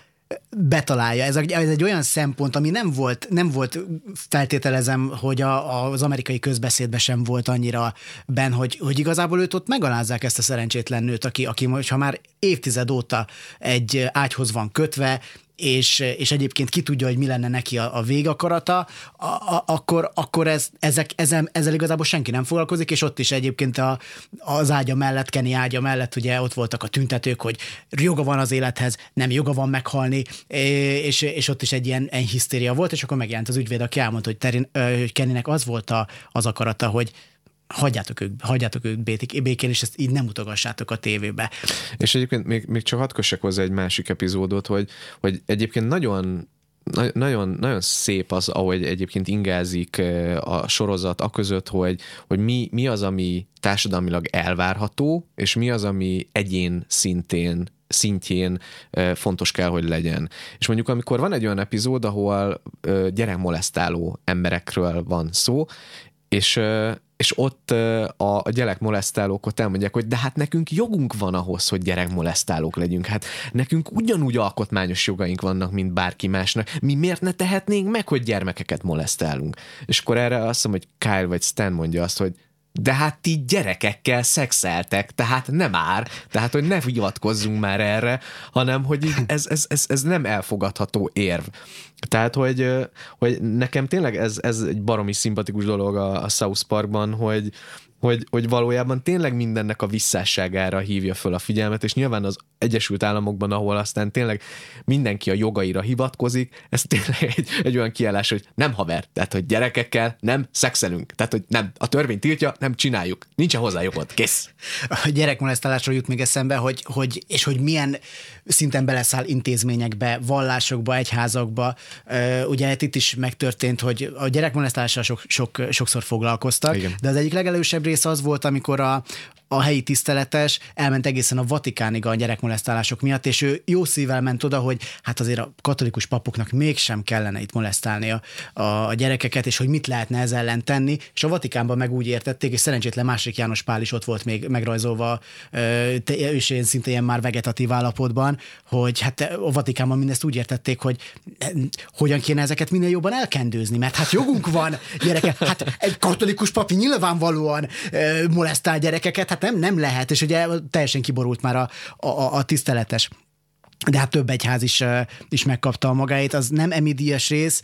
betalálja. Ez, ez egy olyan szempont, ami nem volt, nem volt feltételezem, hogy a, az amerikai közbeszédben sem volt annyira ben, hogy, hogy igazából őt ott megalázzák ezt a szerencsétlen nőt, aki, aki ha már évtized óta egy ágyhoz van kötve, és, és egyébként ki tudja, hogy mi lenne neki a, a végakarata, a, a, akkor, akkor ez, ezek, ezzel, ezzel igazából senki nem foglalkozik, és ott is egyébként a, az ágya mellett, Kenny ágya mellett ugye ott voltak a tüntetők, hogy joga van az élethez, nem joga van meghalni, és, és ott is egy ilyen, egy hisztéria volt, és akkor megjelent az ügyvéd, aki elmondta, hogy, Terin, hogy Kennynek az volt a, az akarata, hogy hagyjátok ők, hagyjátok ők békén, és ezt így nem utogassátok a tévébe. És egyébként még, még csak hadd kössek hozzá egy másik epizódot, hogy, hogy egyébként nagyon nagyon, nagyon szép az, ahogy egyébként ingázik a sorozat a között, hogy, hogy mi, mi az, ami társadalmilag elvárható, és mi az, ami egyén szintén szintjén fontos kell, hogy legyen. És mondjuk amikor van egy olyan epizód, ahol gyerekmolesztáló emberekről van szó, és és ott a, a gyerekmolesztálók ott elmondják, hogy de hát nekünk jogunk van ahhoz, hogy gyerekmolesztálók legyünk. Hát nekünk ugyanúgy alkotmányos jogaink vannak, mint bárki másnak. Mi miért ne tehetnénk meg, hogy gyermekeket molesztálunk? És akkor erre azt mondom, hogy Kyle vagy Stan mondja azt, hogy de hát ti gyerekekkel szexeltek, tehát nem már, tehát hogy ne hivatkozzunk már erre, hanem hogy ez, ez, ez, ez nem elfogadható érv. Tehát, hogy, hogy nekem tényleg ez, ez egy baromi szimpatikus dolog a, a South Parkban, hogy, hogy, hogy valójában tényleg mindennek a visszásságára hívja föl a figyelmet, és nyilván az Egyesült Államokban, ahol aztán tényleg mindenki a jogaira hivatkozik, ez tényleg egy, egy olyan kiállás, hogy nem haver, tehát hogy gyerekekkel nem szexelünk, tehát hogy nem, a törvény tiltja, nem csináljuk, nincsen hozzá jogod, kész. A gyerekmolesztálásról jut még eszembe, hogy, hogy, és hogy milyen szinten beleszáll intézményekbe, vallásokba, egyházakba. Ugye itt is megtörtént, hogy a gyerekmolesztálással sok, sok, sokszor foglalkoztak, Igen. de az egyik legelősebb rész az volt, amikor a, a helyi tiszteletes elment egészen a Vatikánig a gyerekmolesztálások miatt, és ő jó szívvel ment oda, hogy hát azért a katolikus papoknak mégsem kellene itt molesztálni a, a gyerekeket, és hogy mit lehetne ez ellen tenni, és a Vatikánban meg úgy értették, és szerencsétlen másik János Pál is ott volt még megrajzolva, és én szinte ilyen már vegetatív állapotban, hogy hát a Vatikánban mindezt úgy értették, hogy hogyan kéne ezeket minél jobban elkendőzni, mert hát jogunk van gyerekek, hát egy katolikus papi nyilvánvalóan molesztál gyerekeket, hát nem, nem lehet, és ugye teljesen kiborult már a, a, a tiszteletes de hát több egyház is, is megkapta a magáét. Az nem emidies rész,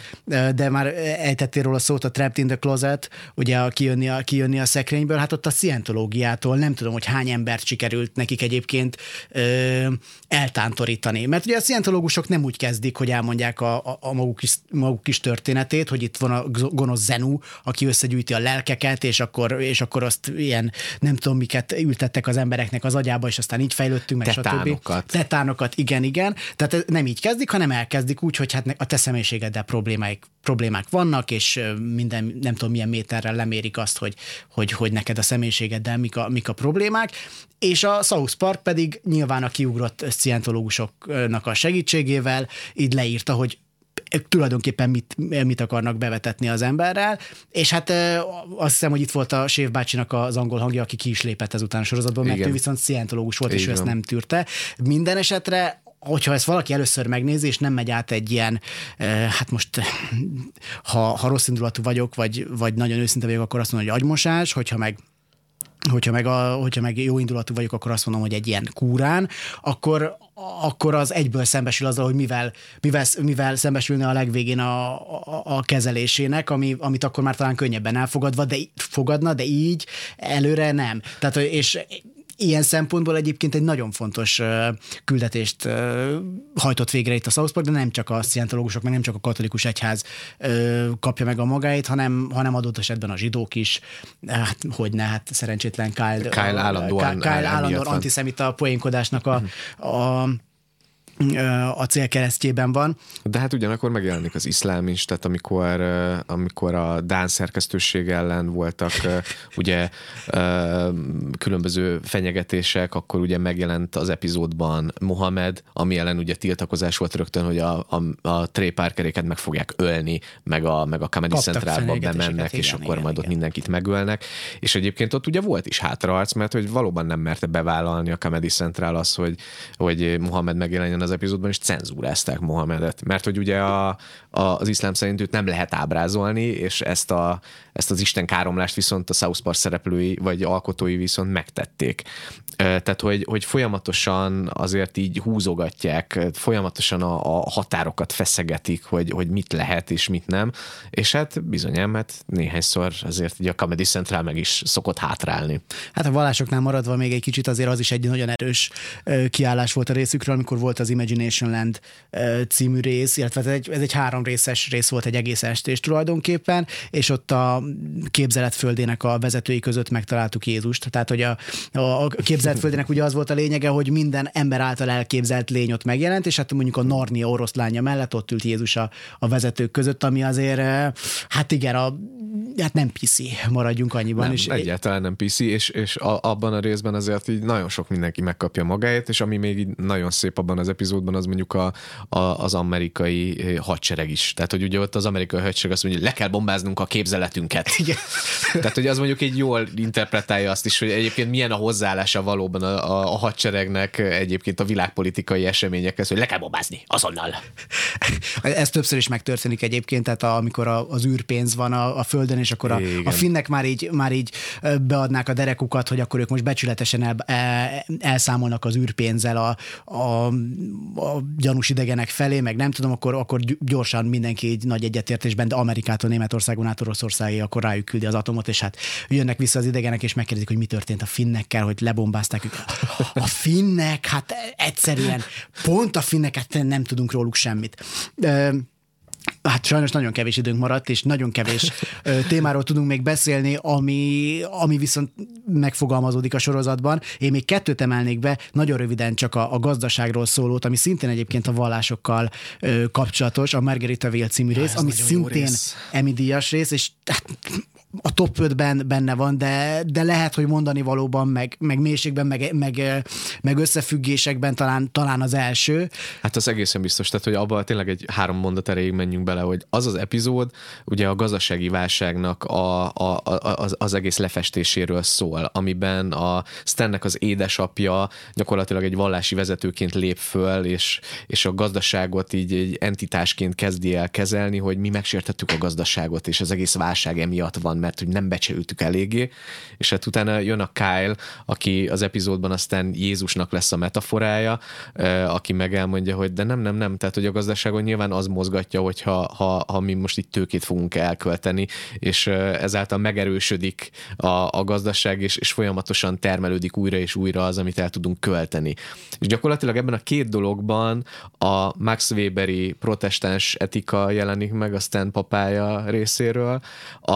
de már ejtettél róla szót a Trapped in the Closet, ugye a kijönni, a, kijönni a szekrényből, hát ott a szientológiától nem tudom, hogy hány embert sikerült nekik egyébként ö, eltántorítani. Mert ugye a szientológusok nem úgy kezdik, hogy elmondják a, a, a maguk, is, maguk is történetét, hogy itt van a gonosz Zenu, aki összegyűjti a lelkeket, és akkor, és akkor azt ilyen nem tudom miket ültettek az embereknek az agyába, és aztán így fejlődtünk, meg Tetánokat. stb. Tetánokat, igen, igen, igen. Tehát nem így kezdik, hanem elkezdik úgy, hogy hát a te személyiségeddel problémáik, problémák vannak, és minden, nem tudom milyen méterrel lemérik azt, hogy, hogy, hogy neked a személyiségeddel mik a, mik a problémák, és a South Park pedig nyilván a kiugrott szientológusoknak a segítségével így leírta, hogy tulajdonképpen mit, mit akarnak bevetetni az emberrel, és hát azt hiszem, hogy itt volt a Sév bácsinak az angol hangja, aki ki is lépett ezután a sorozatból, mert Igen. ő viszont szientológus volt, és Így ő ezt nem tűrte. Minden esetre hogyha ezt valaki először megnézi, és nem megy át egy ilyen, eh, hát most ha, ha rossz indulatú vagyok, vagy, vagy nagyon őszinte vagyok, akkor azt mondom, hogy agymosás, hogyha meg hogyha meg, a, hogyha meg jó indulatú vagyok, akkor azt mondom, hogy egy ilyen kúrán, akkor, akkor az egyből szembesül azzal, hogy mivel, mivel, mivel szembesülne a legvégén a, a, a kezelésének, ami, amit akkor már talán könnyebben elfogadva, de fogadna, de így előre nem. Tehát, és ilyen szempontból egyébként egy nagyon fontos küldetést hajtott végre itt a South Park, de nem csak a szientológusok, meg nem csak a katolikus egyház kapja meg a magáét, hanem, hanem adott esetben a zsidók is. Hát, hogy ne, hát szerencsétlen Kyle, Kyle állandóan Kyle állandóan antiszemita poénkodásnak a, a a célkeresztjében van. De hát ugyanakkor megjelenik az iszlám is, tehát amikor, amikor a Dán szerkesztőség ellen voltak ugye különböző fenyegetések, akkor ugye megjelent az epizódban Mohamed, ami ellen ugye tiltakozás volt rögtön, hogy a, a, a Trey Parkeréket meg fogják ölni, meg a, meg a Comedy Centralba bemennek, és igen, akkor igen, majd ott igen. mindenkit megölnek. És egyébként ott ugye volt is hátraarc, mert hogy valóban nem merte bevállalni a Comedy Central az, hogy, hogy Mohamed megjelenjen az epizódban, és cenzúrázták Mohamedet. Mert hogy ugye a, a, az iszlám szerint őt nem lehet ábrázolni, és ezt, a, ezt az Isten káromlást viszont a South Park szereplői vagy alkotói viszont megtették. Tehát, hogy, hogy folyamatosan azért így húzogatják, folyamatosan a, a határokat feszegetik, hogy, hogy mit lehet és mit nem, és hát bizonyám, hát néhányszor azért ugye a Comedy Central meg is szokott hátrálni. Hát a vallásoknál maradva még egy kicsit azért az is egy nagyon erős kiállás volt a részükről, amikor volt az Imagination Land című rész, illetve ez egy, ez egy három részes rész volt egy egész estés tulajdonképpen, és ott a képzeletföldének a vezetői között megtaláltuk Jézust. Tehát, hogy a, a képzeletföldének ugye az volt a lényege, hogy minden ember által elképzelt lény ott megjelent, és hát mondjuk a Narnia oroszlánja mellett ott ült Jézus a, a vezetők között, ami azért, hát igen, a, hát nem piszi, maradjunk annyiban. Nem, és, egyáltalán nem PC, és, és a, abban a részben azért így nagyon sok mindenki megkapja magáét, és ami még így nagyon szép abban az epizódban, az mondjuk a, a, az amerikai eh, hadsereg is. Tehát, hogy ugye ott az amerikai hadsereg azt mondja, hogy le kell bombáznunk a képzeletünket. Igen. Tehát, hogy az mondjuk egy jól interpretálja azt is, hogy egyébként milyen a hozzáállása valóban a, a, a hadseregnek egyébként a világpolitikai eseményekhez, hogy le kell bombázni azonnal. Ez többször is megtörténik egyébként, tehát a, amikor a, az űrpénz van a, a földön, és akkor a, Igen. a finnek már így, már így beadnák a derekukat, hogy akkor ők most becsületesen el, el, elszámolnak az űrpénzzel a, a, a gyanús idegenek felé, meg nem tudom, akkor, akkor gy- gyorsan mindenki így nagy egyetértésben, de Amerikától, Németországon át Oroszországig, akkor rájuk küldi az atomot, és hát jönnek vissza az idegenek, és megkérdezik, hogy mi történt a finnekkel, hogy lebombázták őket. A finnek, hát egyszerűen pont a finneket nem tudunk róluk semmit. Hát sajnos nagyon kevés időnk maradt, és nagyon kevés témáról tudunk még beszélni, ami, ami viszont megfogalmazódik a sorozatban. Én még kettőt emelnék be, nagyon röviden csak a, a gazdaságról szólót, ami szintén egyébként a vallásokkal ö, kapcsolatos, a Margaritaville című rész, ez ami szintén rész. Emmy díjas rész, és hát, a top 5-ben benne van, de, de lehet, hogy mondani valóban, meg, meg mélységben, meg, meg, meg összefüggésekben talán, talán az első. Hát az egészen biztos, tehát hogy abban tényleg egy három mondat erejéig menjünk bele, hogy az az epizód ugye a gazdasági válságnak a, a, a, az, az egész lefestéséről szól, amiben a Stannek az édesapja gyakorlatilag egy vallási vezetőként lép föl, és, és a gazdaságot így egy entitásként kezdi el kezelni, hogy mi megsértettük a gazdaságot, és az egész válság emiatt van, mert hogy nem becsültük eléggé, és hát utána jön a Kyle, aki az epizódban aztán Jézusnak lesz a metaforája, aki meg elmondja, hogy de nem, nem, nem, tehát hogy a gazdaságon nyilván az mozgatja, hogyha ha, ha mi most itt tőkét fogunk elkölteni, és ezáltal megerősödik a, a gazdaság, és, és folyamatosan termelődik újra és újra az, amit el tudunk költeni. És gyakorlatilag ebben a két dologban a Max Weberi protestáns etika jelenik meg a Stan papája részéről, a,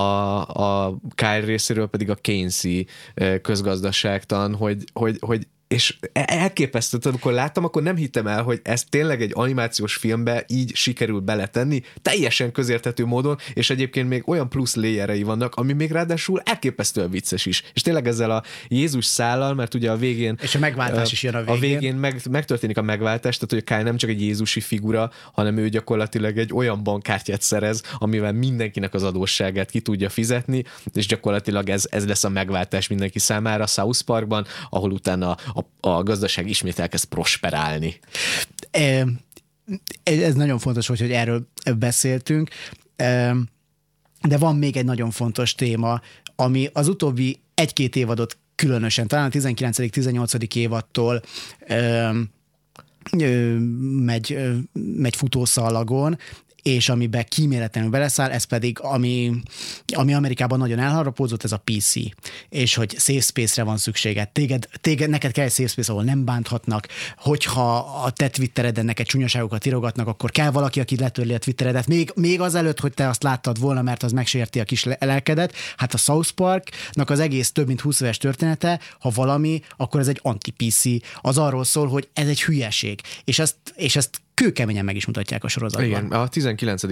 a Kyle részéről pedig a Keynesi eh, közgazdaságtan, hogy, hogy, hogy és e- elképesztő, amikor láttam, akkor nem hittem el, hogy ezt tényleg egy animációs filmbe így sikerül beletenni, teljesen közérthető módon, és egyébként még olyan plusz léjerei vannak, ami még ráadásul elképesztően vicces is. És tényleg ezzel a Jézus szállal, mert ugye a végén... És a megváltás is jön a végén. A végén meg, megtörténik a megváltás, tehát hogy Kyle nem csak egy Jézusi figura, hanem ő gyakorlatilag egy olyan bankkártyát szerez, amivel mindenkinek az adósságát ki tudja fizetni, és gyakorlatilag ez, ez lesz a megváltás mindenki számára South Parkban, ahol utána a, a gazdaság ismét elkezd prosperálni. E, ez nagyon fontos, hogy, hogy erről beszéltünk, de van még egy nagyon fontos téma, ami az utóbbi egy-két évadot különösen, talán a 19.-18. évattól megy, megy futószalagon, és amiben kíméletlenül beleszáll, ez pedig, ami, ami Amerikában nagyon elharapózott, ez a PC, és hogy safe space-re van szükséged. Téged, téged, neked kell egy safe space, ahol nem bánthatnak, hogyha a te Twittereden neked csúnyaságokat írogatnak, akkor kell valaki, aki letörli a Twitteredet, még, még azelőtt, hogy te azt láttad volna, mert az megsérti a kis lelkedet. Hát a South Parknak az egész több mint 20 éves története, ha valami, akkor ez egy anti-PC. Az arról szól, hogy ez egy hülyeség. És ezt, és ezt kőkeményen meg is mutatják a sorozatban. Igen, a 19.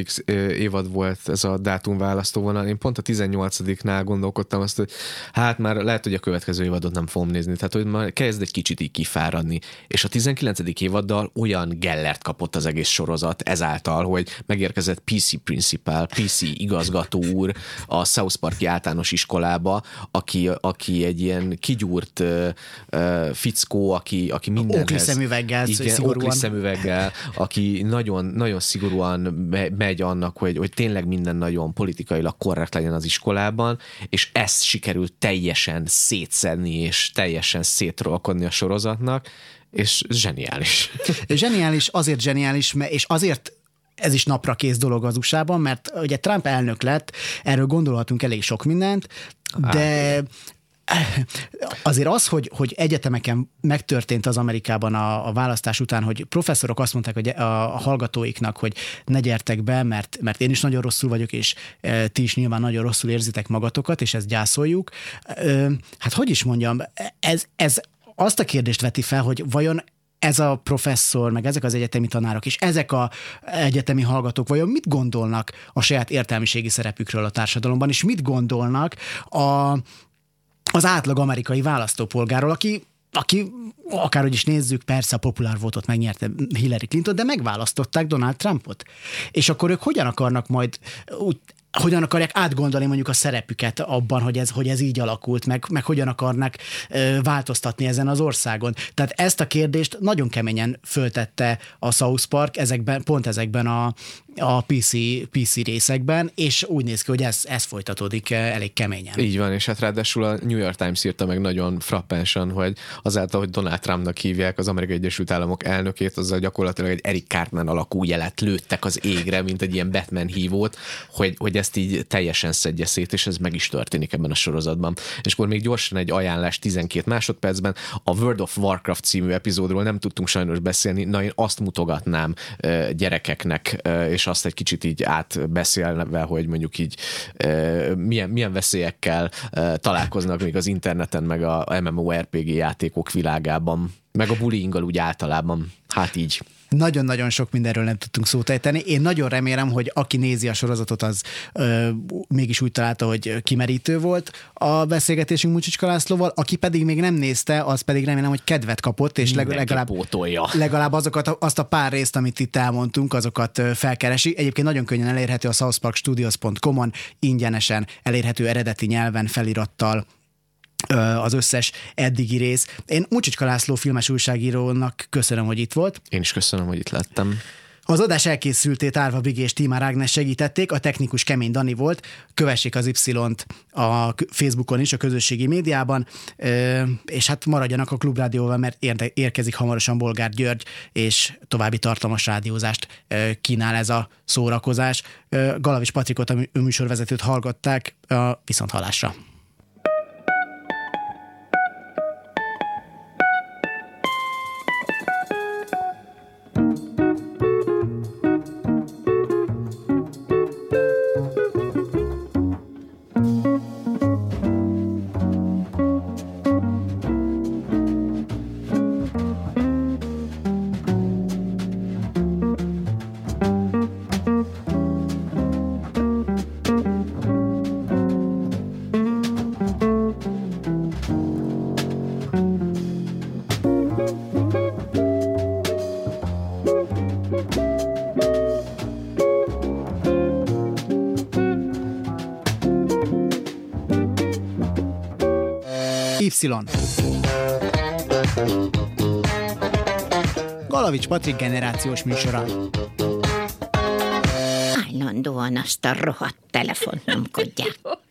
évad volt ez a dátum választóvonal. Én pont a 18-nál gondolkodtam azt, hogy hát már lehet, hogy a következő évadot nem fogom nézni, tehát hogy már kezd egy kicsit így kifáradni. És a 19. évaddal olyan gellert kapott az egész sorozat ezáltal, hogy megérkezett PC principal, PC igazgató úr a South Parki általános iskolába, aki, aki egy ilyen kigyúrt uh, uh, fickó, aki, aki mindenhez... Ókli szemüveggel, igen, szigorúan. szemüveggel, aki nagyon, nagyon szigorúan megy annak, hogy, hogy tényleg minden nagyon politikailag korrekt legyen az iskolában, és ezt sikerült teljesen szétszedni, és teljesen szétrolkodni a sorozatnak, és zseniális. Zseniális, azért zseniális, és azért ez is napra kész dolog az USA-ban, mert ugye Trump elnök lett, erről gondolhatunk elég sok mindent, de azért az, hogy, hogy egyetemeken megtörtént az Amerikában a, a választás után, hogy professzorok azt mondták hogy a, hallgatóiknak, hogy ne gyertek be, mert, mert én is nagyon rosszul vagyok, és e, ti is nyilván nagyon rosszul érzitek magatokat, és ezt gyászoljuk. E, hát hogy is mondjam, ez, ez azt a kérdést veti fel, hogy vajon ez a professzor, meg ezek az egyetemi tanárok, és ezek a egyetemi hallgatók vajon mit gondolnak a saját értelmiségi szerepükről a társadalomban, és mit gondolnak a, az átlag amerikai választópolgáról, aki aki akárhogy is nézzük, persze a populár votot megnyerte Hillary Clinton, de megválasztották Donald Trumpot. És akkor ők hogyan akarnak majd úgy hogyan akarják átgondolni mondjuk a szerepüket abban, hogy ez, hogy ez így alakult, meg, meg hogyan akarnak ö, változtatni ezen az országon. Tehát ezt a kérdést nagyon keményen föltette a South Park ezekben, pont ezekben a, a PC, PC részekben, és úgy néz ki, hogy ez, ez folytatódik elég keményen. Így van, és hát ráadásul a New York Times írta meg nagyon frappánsan, hogy azáltal, hogy Donald Trumpnak hívják az Amerikai Egyesült Államok elnökét, azzal gyakorlatilag egy Eric Cartman alakú jelet lőttek az égre, mint egy ilyen Batman hívót, hogy, hogy ezt így teljesen szedje szét, és ez meg is történik ebben a sorozatban. És akkor még gyorsan egy ajánlás 12 másodpercben. A World of Warcraft című epizódról nem tudtunk sajnos beszélni, na én azt mutogatnám gyerekeknek, és azt egy kicsit így átbeszélve, hogy mondjuk így milyen, milyen veszélyekkel találkoznak még az interneten, meg a MMORPG játékok világában, meg a bullyinggal úgy általában. Hát így. Nagyon-nagyon sok mindenről nem tudtunk szót ejteni. Én nagyon remélem, hogy aki nézi a sorozatot, az ö, mégis úgy találta, hogy kimerítő volt a beszélgetésünk Mucsicska Lászlóval, aki pedig még nem nézte, az pedig remélem, hogy kedvet kapott, és leg, legalább, legalább azokat, azt a pár részt, amit itt elmondtunk, azokat felkeresi. Egyébként nagyon könnyen elérhető a southparkstudios.com-on, ingyenesen elérhető eredeti nyelven, felirattal, az összes eddigi rész. Én Mucsicska László filmes újságírónak köszönöm, hogy itt volt. Én is köszönöm, hogy itt lettem. Az adás elkészültét Árva Bigi és Tímár Ágnes segítették, a technikus Kemény Dani volt, kövessék az Y-t a Facebookon is, a közösségi médiában, és hát maradjanak a Klubrádióval, mert érkezik hamarosan Bolgár György, és további tartalmas rádiózást kínál ez a szórakozás. Galavis Patrikot, a műsorvezetőt hallgatták, viszont halásra. Y. Galavics Patrik generációs műsora. Állandóan azt a rohadt telefont nyomkodják.